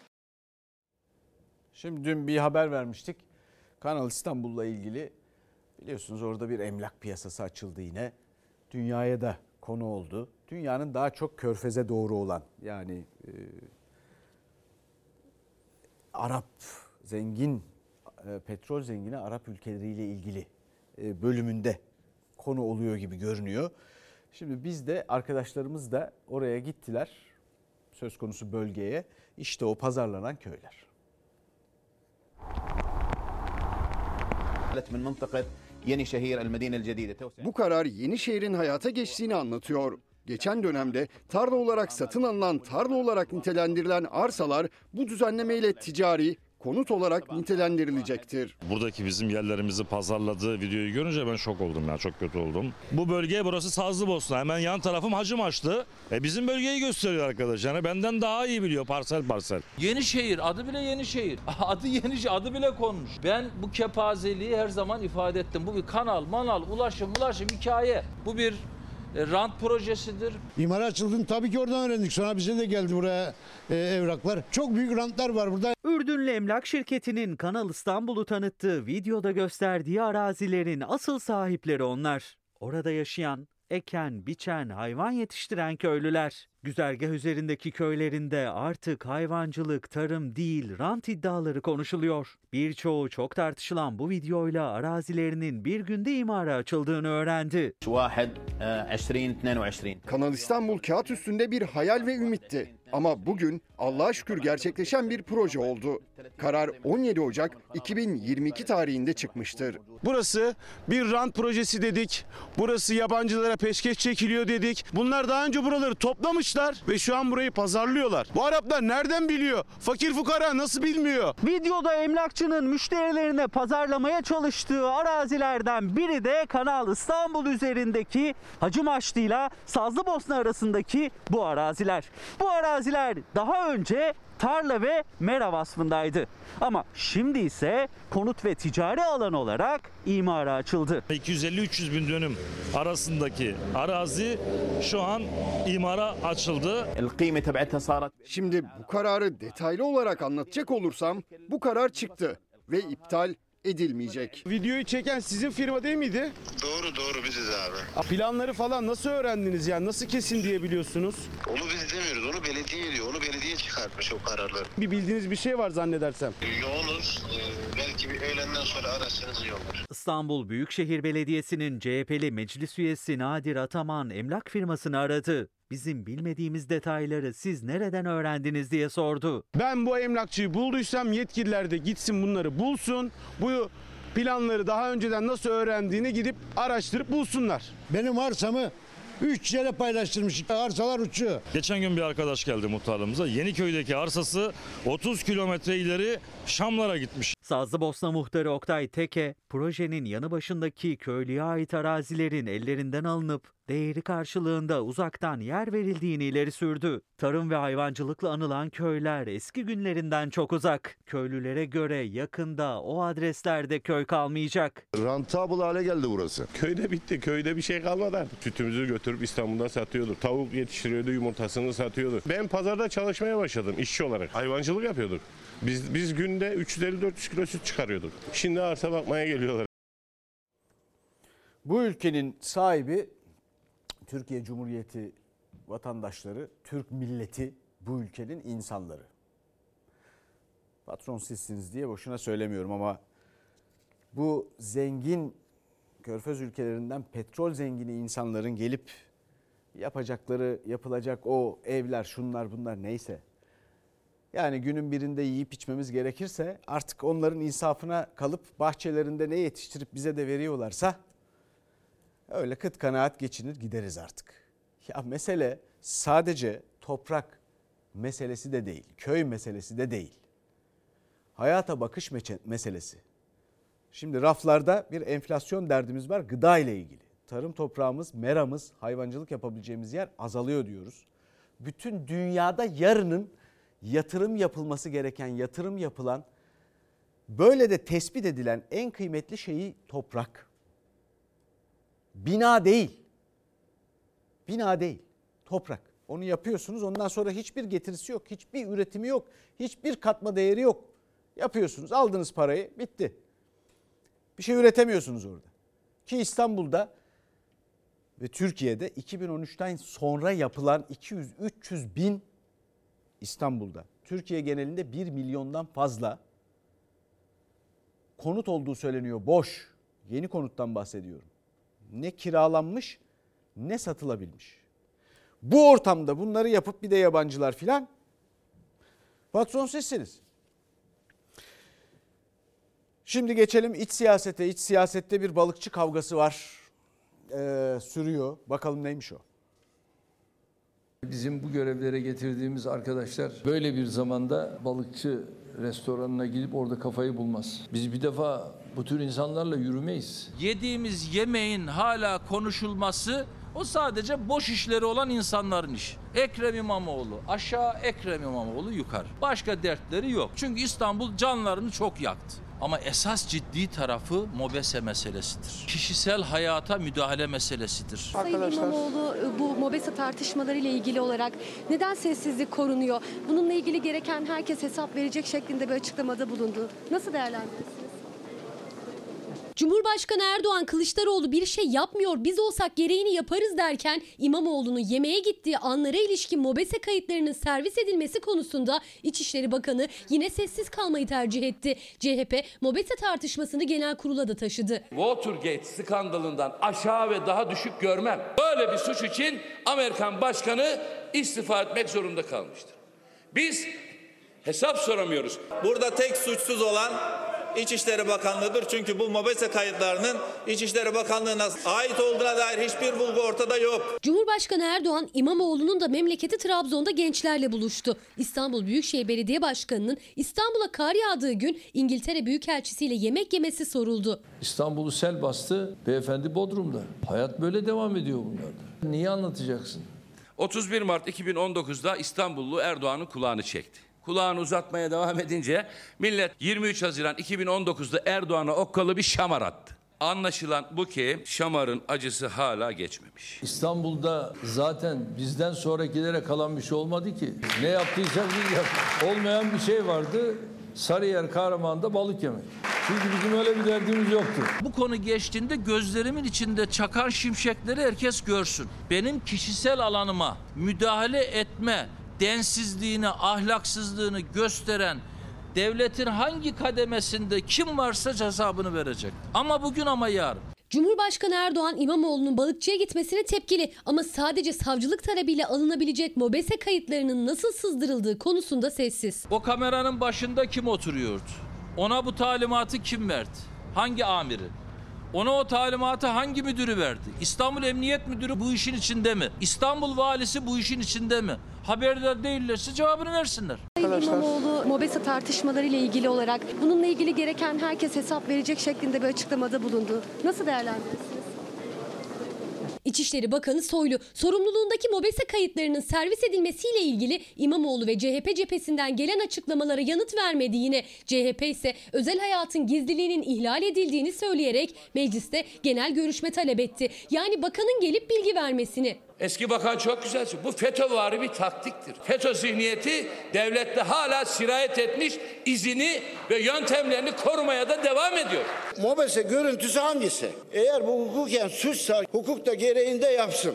Şimdi dün bir haber vermiştik. Kanal İstanbul'la ilgili biliyorsunuz orada bir emlak piyasası açıldı yine. Dünyaya da konu oldu. Dünyanın daha çok körfeze doğru olan yani e, Arap zengin e, petrol zengini Arap ülkeleriyle ilgili e, bölümünde konu oluyor gibi görünüyor. Şimdi biz de arkadaşlarımız da oraya gittiler. Söz konusu bölgeye. İşte o pazarlanan köyler. Bu karar Yenişehir'in hayata geçtiğini anlatıyor. Geçen dönemde tarla olarak satın alınan, tarla olarak nitelendirilen arsalar bu düzenlemeyle ticari, konut olarak nitelendirilecektir. Buradaki bizim yerlerimizi pazarladığı videoyu görünce ben şok oldum ya çok kötü oldum. Bu bölge burası Sazlıbosna hemen yan tarafım Hacımaçlı. E bizim bölgeyi gösteriyor arkadaş yani benden daha iyi biliyor parsel parsel. Yenişehir adı bile Yenişehir. [laughs] Adı Yenişehir adı bile konmuş. Ben bu kepazeliği her zaman ifade ettim. Bu bir kanal, manal, ulaşım, ulaşım hikaye. Bu bir e, rant projesidir. İmar açıldığını tabii ki oradan öğrendik. Sonra bize de geldi buraya e, evraklar. Çok büyük rantlar var burada. Ürdünlü emlak şirketinin Kanal İstanbul'u tanıttığı videoda gösterdiği arazilerin asıl sahipleri onlar. Orada yaşayan, eken, biçen, hayvan yetiştiren köylüler. Güzergah üzerindeki köylerinde artık hayvancılık, tarım değil, rant iddiaları konuşuluyor. Birçoğu çok tartışılan bu videoyla arazilerinin bir günde imara açıldığını öğrendi. Kanal İstanbul kağıt üstünde bir hayal ve ümitti. Ama bugün Allah'a şükür gerçekleşen bir proje oldu. Karar 17 Ocak 2022 tarihinde çıkmıştır. Burası bir rant projesi dedik. Burası yabancılara peşkeş çekiliyor dedik. Bunlar daha önce buraları toplamışlar ve şu an burayı pazarlıyorlar. Bu Araplar nereden biliyor? Fakir fukara nasıl bilmiyor? Videoda emlakçının müşterilerine pazarlamaya çalıştığı arazilerden biri de Kanal İstanbul üzerindeki Hacımaçlı ile Sazlıbosna arasındaki bu araziler. Bu Gaziler daha önce tarla ve mera vasfındaydı. Ama şimdi ise konut ve ticari alan olarak imara açıldı. 250-300 bin dönüm arasındaki arazi şu an imara açıldı. Şimdi bu kararı detaylı olarak anlatacak olursam bu karar çıktı ve iptal edilmeyecek. Videoyu çeken sizin firma değil miydi? Doğru doğru biziz abi. Planları falan nasıl öğrendiniz yani nasıl kesin diye biliyorsunuz? Onu biz demiyoruz. Onu belediye diyor. Onu belediye çıkartmış o kararları. Bir bildiğiniz bir şey var zannedersem. Yoğunuz. Ee, belki bir öğlenden sonra ararsanız iyi olur. İstanbul Büyükşehir Belediyesi'nin CHP'li meclis üyesi Nadir Ataman emlak firmasını aradı. Bizim bilmediğimiz detayları siz nereden öğrendiniz diye sordu. Ben bu emlakçıyı bulduysam yetkililer de gitsin bunları bulsun. Bu planları daha önceden nasıl öğrendiğini gidip araştırıp bulsunlar. Benim arsamı 3 yere paylaştırmış. Arsalar uçuyor. Geçen gün bir arkadaş geldi muhtarlığımıza. Yeniköy'deki arsası 30 kilometre ileri Şamlara gitmiş. Sazlıbosna muhtarı Oktay Teke, projenin yanı başındaki köylüye ait arazilerin ellerinden alınıp değeri karşılığında uzaktan yer verildiğini ileri sürdü. Tarım ve hayvancılıkla anılan köyler eski günlerinden çok uzak. Köylülere göre yakında o adreslerde köy kalmayacak. Rentable hale geldi burası. Köyde bitti. Köyde bir şey kalmadı artık. Sütümüzü götürüp İstanbul'da satıyorduk. Tavuk yetiştiriyordu, yumurtasını satıyordu. Ben pazarda çalışmaya başladım işçi olarak. Hayvancılık yapıyorduk. Biz biz günde 350-400 kilo süt çıkarıyorduk. Şimdi arsa bakmaya geliyorlar. Bu ülkenin sahibi Türkiye Cumhuriyeti vatandaşları, Türk milleti, bu ülkenin insanları. Patron sizsiniz diye boşuna söylemiyorum ama bu zengin körfez ülkelerinden petrol zengini insanların gelip yapacakları, yapılacak o evler, şunlar bunlar neyse. Yani günün birinde yiyip içmemiz gerekirse artık onların insafına kalıp bahçelerinde ne yetiştirip bize de veriyorlarsa öyle kıt kanaat geçinir gideriz artık. Ya mesele sadece toprak meselesi de değil, köy meselesi de değil. hayata bakış meselesi. Şimdi raflarda bir enflasyon derdimiz var gıda ile ilgili. Tarım toprağımız, meramız, hayvancılık yapabileceğimiz yer azalıyor diyoruz. Bütün dünyada yarının yatırım yapılması gereken, yatırım yapılan, böyle de tespit edilen en kıymetli şeyi toprak. Bina değil. Bina değil. Toprak. Onu yapıyorsunuz. Ondan sonra hiçbir getirisi yok. Hiçbir üretimi yok. Hiçbir katma değeri yok. Yapıyorsunuz. Aldınız parayı. Bitti. Bir şey üretemiyorsunuz orada. Ki İstanbul'da ve Türkiye'de 2013'ten sonra yapılan 200-300 bin İstanbul'da. Türkiye genelinde 1 milyondan fazla konut olduğu söyleniyor. Boş. Yeni konuttan bahsediyorum. Ne kiralanmış ne satılabilmiş. Bu ortamda bunları yapıp bir de yabancılar filan patron sizsiniz. Şimdi geçelim iç siyasete. İç siyasette bir balıkçı kavgası var. Ee, sürüyor. Bakalım neymiş o? Bizim bu görevlere getirdiğimiz arkadaşlar böyle bir zamanda balıkçı restoranına gidip orada kafayı bulmaz. Biz bir defa bu tür insanlarla yürümeyiz. Yediğimiz yemeğin hala konuşulması o sadece boş işleri olan insanların işi. Ekrem İmamoğlu aşağı, Ekrem İmamoğlu yukarı. Başka dertleri yok. Çünkü İstanbul canlarını çok yaktı. Ama esas ciddi tarafı mobese meselesidir. Kişisel hayata müdahale meselesidir. Sayın İmamoğlu e, bu MOBESE tartışmaları ile ilgili olarak neden sessizlik korunuyor? Bununla ilgili gereken herkes hesap verecek şeklinde bir açıklamada bulundu. Nasıl değerlendirirsiniz? Cumhurbaşkanı Erdoğan Kılıçdaroğlu bir şey yapmıyor biz olsak gereğini yaparız derken İmamoğlu'nun yemeğe gittiği anlara ilişkin MOBESE kayıtlarının servis edilmesi konusunda İçişleri Bakanı yine sessiz kalmayı tercih etti. CHP MOBESE tartışmasını genel kurula da taşıdı. Watergate skandalından aşağı ve daha düşük görmem. Böyle bir suç için Amerikan başkanı istifa etmek zorunda kalmıştır. Biz hesap soramıyoruz. Burada tek suçsuz olan İçişleri Bakanlığı'dır. Çünkü bu MOBESE kayıtlarının İçişleri Bakanlığı'na ait olduğuna dair hiçbir bulgu ortada yok. Cumhurbaşkanı Erdoğan İmamoğlu'nun da memleketi Trabzon'da gençlerle buluştu. İstanbul Büyükşehir Belediye Başkanı'nın İstanbul'a kar yağdığı gün İngiltere Büyükelçisiyle yemek yemesi soruldu. İstanbul'u sel bastı, beyefendi Bodrum'da. Hayat böyle devam ediyor bunlarda. Niye anlatacaksın? 31 Mart 2019'da İstanbullu Erdoğan'ın kulağını çekti. Kulağını uzatmaya devam edince millet 23 Haziran 2019'da Erdoğan'a okkalı bir şamar attı. Anlaşılan bu ki şamarın acısı hala geçmemiş. İstanbul'da zaten bizden sonrakilere kalan bir şey olmadı ki. Ne yaptıysak biz yaptık. Olmayan bir şey vardı. Sarıyer Kahraman'da balık yemek. Çünkü bizim öyle bir derdimiz yoktu. Bu konu geçtiğinde gözlerimin içinde çakan şimşekleri herkes görsün. Benim kişisel alanıma müdahale etme densizliğini, ahlaksızlığını gösteren devletin hangi kademesinde kim varsa hesabını verecek. Ama bugün ama yarın. Cumhurbaşkanı Erdoğan İmamoğlu'nun balıkçıya gitmesine tepkili ama sadece savcılık talebıyla alınabilecek MOBESE kayıtlarının nasıl sızdırıldığı konusunda sessiz. O kameranın başında kim oturuyordu? Ona bu talimatı kim verdi? Hangi amiri? Ona o talimatı hangi müdürü verdi? İstanbul Emniyet Müdürü bu işin içinde mi? İstanbul Valisi bu işin içinde mi? Haberdar değillerse cevabını versinler. Sayın İmamoğlu MOBESE tartışmaları ile ilgili olarak bununla ilgili gereken herkes hesap verecek şeklinde bir açıklamada bulundu. Nasıl değerlendirirsiniz? İçişleri Bakanı Soylu sorumluluğundaki MOBESE kayıtlarının servis edilmesiyle ilgili İmamoğlu ve CHP cephesinden gelen açıklamalara yanıt vermedi yine. CHP ise özel hayatın gizliliğinin ihlal edildiğini söyleyerek mecliste genel görüşme talep etti. Yani bakanın gelip bilgi vermesini. Eski bakan çok güzel söylüyor. Bu FETÖ'vari bir taktiktir. FETÖ zihniyeti devlette hala sirayet etmiş izini ve yöntemlerini korumaya da devam ediyor. MOBESE görüntüsü hangisi? Eğer bu hukuken suçsa hukuk da gereğinde yapsın.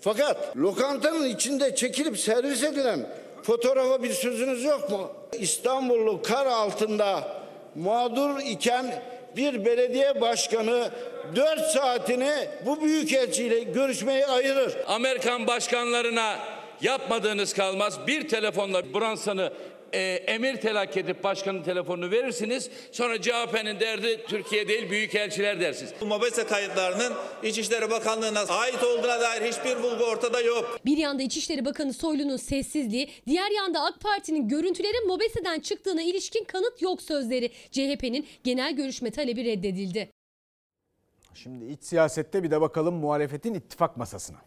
Fakat lokantanın içinde çekilip servis edilen fotoğrafa bir sözünüz yok mu? İstanbullu kar altında mağdur iken bir belediye başkanı 4 saatini bu büyükelçiyle görüşmeye ayırır. Amerikan başkanlarına yapmadığınız kalmaz. Bir telefonla Branson'ı e, emir telak edip başkanın telefonunu verirsiniz. Sonra CHP'nin derdi Türkiye değil büyükelçiler dersiniz. Bu mobese kayıtlarının İçişleri Bakanlığı'na ait olduğuna dair hiçbir bulgu ortada yok. Bir yanda İçişleri Bakanı Soylu'nun sessizliği, diğer yanda AK Parti'nin görüntülerin Mobese'den çıktığına ilişkin kanıt yok sözleri. CHP'nin genel görüşme talebi reddedildi. Şimdi iç siyasette bir de bakalım muhalefetin ittifak masasına.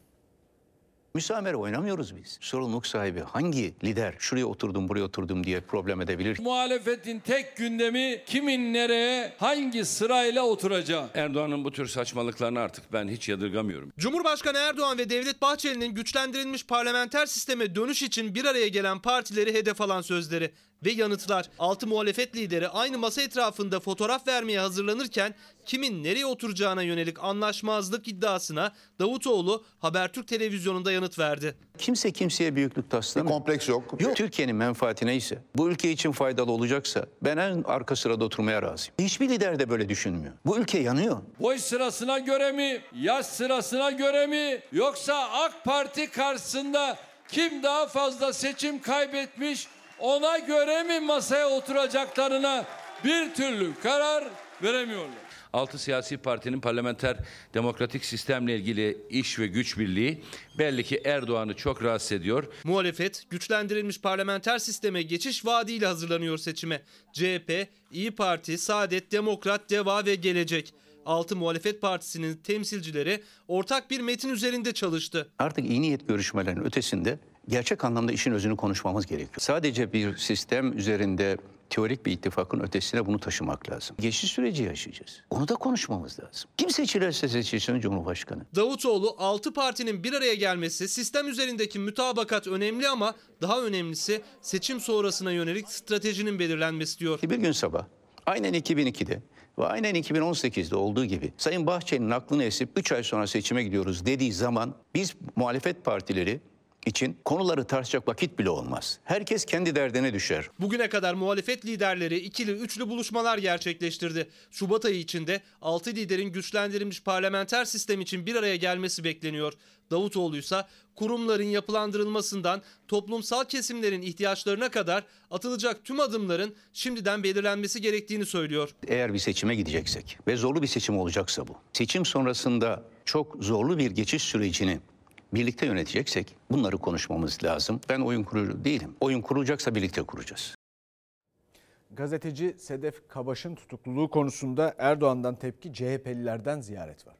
Müsamere oynamıyoruz biz. Sorumluluk sahibi hangi lider şuraya oturdum buraya oturdum diye problem edebilir? Muhalefetin tek gündemi kimin nereye hangi sırayla oturacağı. Erdoğan'ın bu tür saçmalıklarını artık ben hiç yadırgamıyorum. Cumhurbaşkanı Erdoğan ve Devlet Bahçeli'nin güçlendirilmiş parlamenter sisteme dönüş için bir araya gelen partileri hedef alan sözleri ve yanıtlar. Altı muhalefet lideri aynı masa etrafında fotoğraf vermeye hazırlanırken kimin nereye oturacağına yönelik anlaşmazlık iddiasına Davutoğlu Habertürk televizyonunda yanıt verdi. Kimse kimseye büyüklük taslamıyor. kompleks yok. Yok. Türkiye'nin menfaati neyse, bu ülke için faydalı olacaksa ben en arka sırada oturmaya razıyım. Hiçbir lider de böyle düşünmüyor. Bu ülke yanıyor. Boy sırasına göre mi, yaş sırasına göre mi yoksa AK Parti karşısında kim daha fazla seçim kaybetmiş ona göre mi masaya oturacaklarına bir türlü karar veremiyorlar. Altı siyasi partinin parlamenter demokratik sistemle ilgili iş ve güç birliği belli ki Erdoğan'ı çok rahatsız ediyor. Muhalefet güçlendirilmiş parlamenter sisteme geçiş vaadiyle hazırlanıyor seçime. CHP, İyi Parti, Saadet, Demokrat, Deva ve Gelecek. Altı muhalefet partisinin temsilcileri ortak bir metin üzerinde çalıştı. Artık iyi niyet görüşmelerinin ötesinde gerçek anlamda işin özünü konuşmamız gerekiyor. Sadece bir sistem üzerinde teorik bir ittifakın ötesine bunu taşımak lazım. Geçiş süreci yaşayacağız. Onu da konuşmamız lazım. Kim seçilirse seçilsin Cumhurbaşkanı. Davutoğlu 6 partinin bir araya gelmesi sistem üzerindeki mütabakat önemli ama daha önemlisi seçim sonrasına yönelik stratejinin belirlenmesi diyor. Bir gün sabah aynen 2002'de ve aynen 2018'de olduğu gibi Sayın Bahçeli'nin aklını esip 3 ay sonra seçime gidiyoruz dediği zaman biz muhalefet partileri için konuları tartışacak vakit bile olmaz. Herkes kendi derdine düşer. Bugüne kadar muhalefet liderleri ikili üçlü buluşmalar gerçekleştirdi. Şubat ayı içinde 6 liderin güçlendirilmiş parlamenter sistem için bir araya gelmesi bekleniyor. Davutoğlu ise kurumların yapılandırılmasından toplumsal kesimlerin ihtiyaçlarına kadar atılacak tüm adımların şimdiden belirlenmesi gerektiğini söylüyor. Eğer bir seçime gideceksek ve zorlu bir seçim olacaksa bu. Seçim sonrasında çok zorlu bir geçiş sürecini birlikte yöneteceksek bunları konuşmamız lazım. Ben oyun kurucu değilim. Oyun kurulacaksa birlikte kuracağız. Gazeteci Sedef Kabaş'ın tutukluluğu konusunda Erdoğan'dan tepki CHP'lilerden ziyaret var.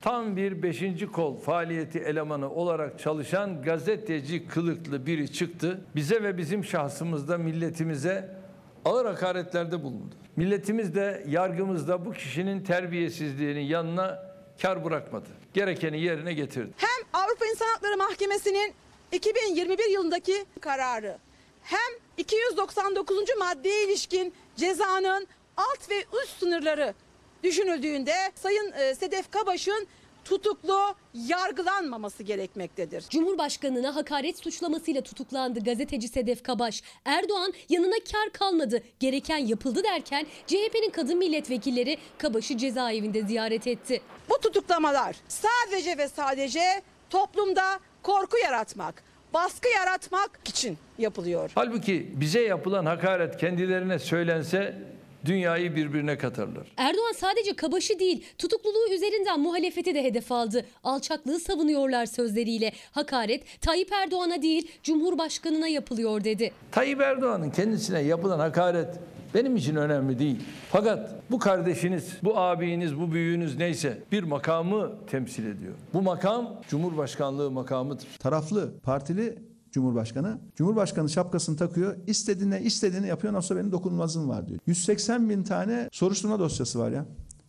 Tam bir beşinci kol faaliyeti elemanı olarak çalışan gazeteci kılıklı biri çıktı. Bize ve bizim şahsımızda milletimize ağır hakaretlerde bulundu. Milletimiz de yargımız da bu kişinin terbiyesizliğinin yanına kar bırakmadı. Gerekeni yerine getirdi. Hem Avrupa İnsan Hakları Mahkemesi'nin 2021 yılındaki kararı hem 299. maddeye ilişkin cezanın alt ve üst sınırları düşünüldüğünde Sayın e, Sedef Kabaş'ın tutuklu yargılanmaması gerekmektedir. Cumhurbaşkanına hakaret suçlamasıyla tutuklandı gazeteci Sedef Kabaş. Erdoğan yanına kar kalmadı, gereken yapıldı derken CHP'nin kadın milletvekilleri Kabaş'ı cezaevinde ziyaret etti. Bu tutuklamalar sadece ve sadece toplumda korku yaratmak, baskı yaratmak için yapılıyor. Halbuki bize yapılan hakaret kendilerine söylense dünyayı birbirine katarlar. Erdoğan sadece Kabaş'ı değil tutukluluğu üzerinden muhalefeti de hedef aldı. Alçaklığı savunuyorlar sözleriyle. Hakaret Tayyip Erdoğan'a değil Cumhurbaşkanına yapılıyor dedi. Tayyip Erdoğan'ın kendisine yapılan hakaret benim için önemli değil. Fakat bu kardeşiniz, bu abiniz, bu büyüğünüz neyse bir makamı temsil ediyor. Bu makam Cumhurbaşkanlığı makamıdır. Taraflı, partili Cumhurbaşkanı. Cumhurbaşkanı şapkasını takıyor. İstediğine istediğini yapıyor. Nasıl benim dokunulmazlığım var diyor. 180 bin tane soruşturma dosyası var ya.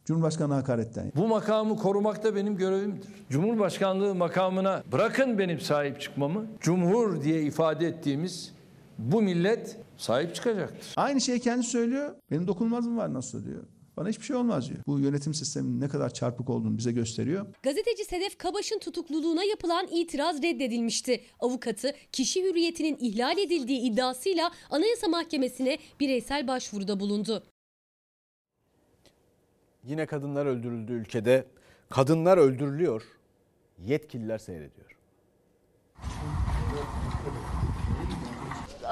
Cumhurbaşkanı hakaretten. Bu makamı korumak da benim görevimdir. Cumhurbaşkanlığı makamına bırakın benim sahip çıkmamı. Cumhur diye ifade ettiğimiz bu millet sahip çıkacaktır. Aynı şeyi kendi söylüyor. Benim dokunulmazlığım var nasıl diyor. Bana hiçbir şey olmaz diyor. Bu yönetim sisteminin ne kadar çarpık olduğunu bize gösteriyor. Gazeteci Sedef Kabaş'ın tutukluluğuna yapılan itiraz reddedilmişti. Avukatı kişi hürriyetinin ihlal edildiği iddiasıyla Anayasa Mahkemesi'ne bireysel başvuruda bulundu. Yine kadınlar öldürüldü ülkede. Kadınlar öldürülüyor. Yetkililer seyrediyor.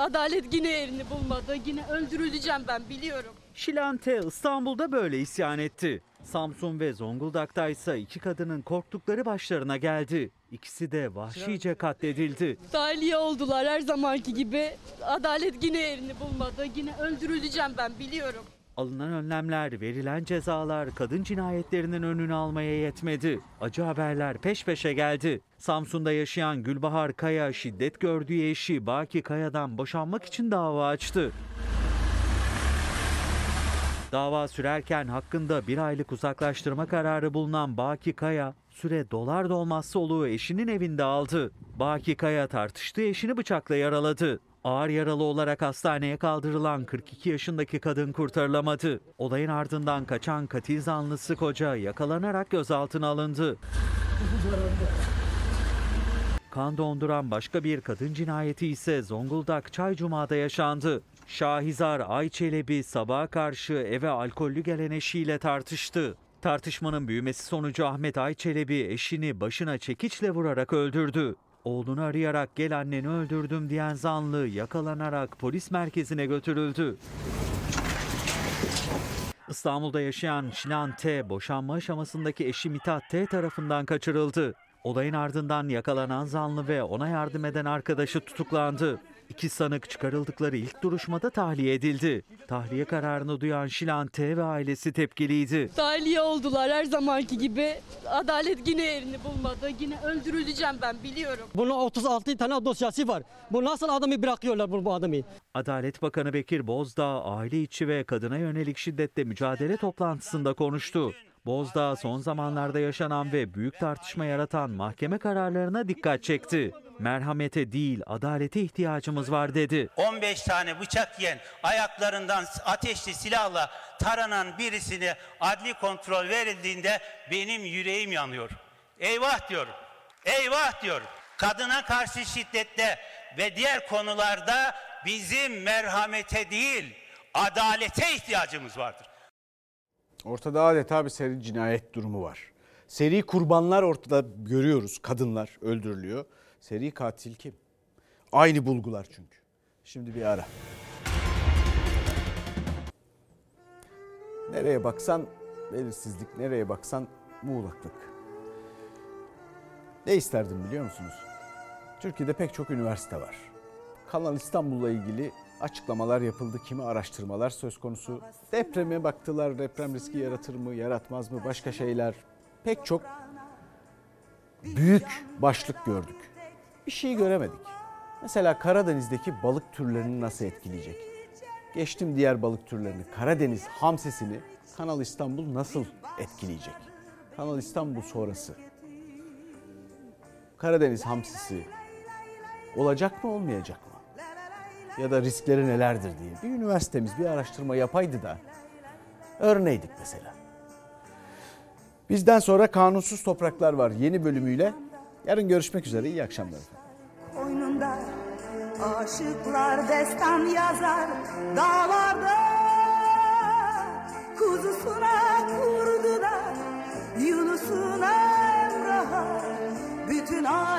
adalet yine yerini bulmadı. Yine öldürüleceğim ben biliyorum. Şilante İstanbul'da böyle isyan etti. Samsun ve Zonguldak'ta ise iki kadının korktukları başlarına geldi. İkisi de vahşice katledildi. Tahliye oldular her zamanki gibi. Adalet yine yerini bulmadı. Yine öldürüleceğim ben biliyorum. Alınan önlemler, verilen cezalar kadın cinayetlerinin önünü almaya yetmedi. Acı haberler peş peşe geldi. Samsun'da yaşayan Gülbahar Kaya şiddet gördüğü eşi Baki Kaya'dan boşanmak için dava açtı. Dava sürerken hakkında bir aylık uzaklaştırma kararı bulunan Baki Kaya, süre dolar dolmaz soluğu eşinin evinde aldı. Baki Kaya tartıştığı eşini bıçakla yaraladı. Ağır yaralı olarak hastaneye kaldırılan 42 yaşındaki kadın kurtarılamadı. Olayın ardından kaçan katil zanlısı koca yakalanarak gözaltına alındı. Kan donduran başka bir kadın cinayeti ise Zonguldak Çaycuma'da yaşandı. Şahizar Ayçelebi sabaha karşı eve alkollü gelen eşiyle tartıştı. Tartışmanın büyümesi sonucu Ahmet Ayçelebi eşini başına çekiçle vurarak öldürdü. Oğlunu arayarak gel anneni öldürdüm diyen zanlı yakalanarak polis merkezine götürüldü. İstanbul'da yaşayan Şilan T. boşanma aşamasındaki eşi Mithat T. tarafından kaçırıldı. Olayın ardından yakalanan zanlı ve ona yardım eden arkadaşı tutuklandı. İki sanık çıkarıldıkları ilk duruşmada tahliye edildi. Tahliye kararını duyan Şilan T. ve ailesi tepkiliydi. Tahliye oldular her zamanki gibi. Adalet yine yerini bulmadı. Yine öldürüleceğim ben biliyorum. Bunun 36 tane dosyası var. Bu nasıl adamı bırakıyorlar bu, bu adamı? Adalet Bakanı Bekir Bozdağ aile içi ve kadına yönelik şiddetle mücadele toplantısında konuştu. Bozdağ son zamanlarda yaşanan ve büyük tartışma yaratan mahkeme kararlarına dikkat çekti. Merhamete değil adalete ihtiyacımız var dedi. 15 tane bıçak yiyen ayaklarından ateşli silahla taranan birisine adli kontrol verildiğinde benim yüreğim yanıyor. Eyvah diyorum. Eyvah diyorum. Kadına karşı şiddette ve diğer konularda bizim merhamete değil adalete ihtiyacımız vardır. Ortada adeta bir seri cinayet durumu var. Seri kurbanlar ortada görüyoruz. Kadınlar öldürülüyor. Seri katil kim? Aynı bulgular çünkü. Şimdi bir ara. Nereye baksan belirsizlik, nereye baksan muğlaklık. Ne isterdim biliyor musunuz? Türkiye'de pek çok üniversite var. Kanal İstanbul'la ilgili açıklamalar yapıldı. Kimi araştırmalar söz konusu. Depreme baktılar. Deprem riski yaratır mı, yaratmaz mı? Başka şeyler. Pek çok büyük başlık gördük. Bir şey göremedik. Mesela Karadeniz'deki balık türlerini nasıl etkileyecek? Geçtim diğer balık türlerini. Karadeniz hamsisini Kanal İstanbul nasıl etkileyecek? Kanal İstanbul sonrası. Karadeniz hamsisi olacak mı olmayacak mı? Ya da riskleri nelerdir diye. Bir üniversitemiz bir araştırma yapaydı da örneydik mesela. Bizden sonra kanunsuz topraklar var yeni bölümüyle. Yarın görüşmek üzere. İyi akşamlar. Oyununda aşıklar destan yazar dağlarda kuzusuna kurdular Yunus'un emraha bütün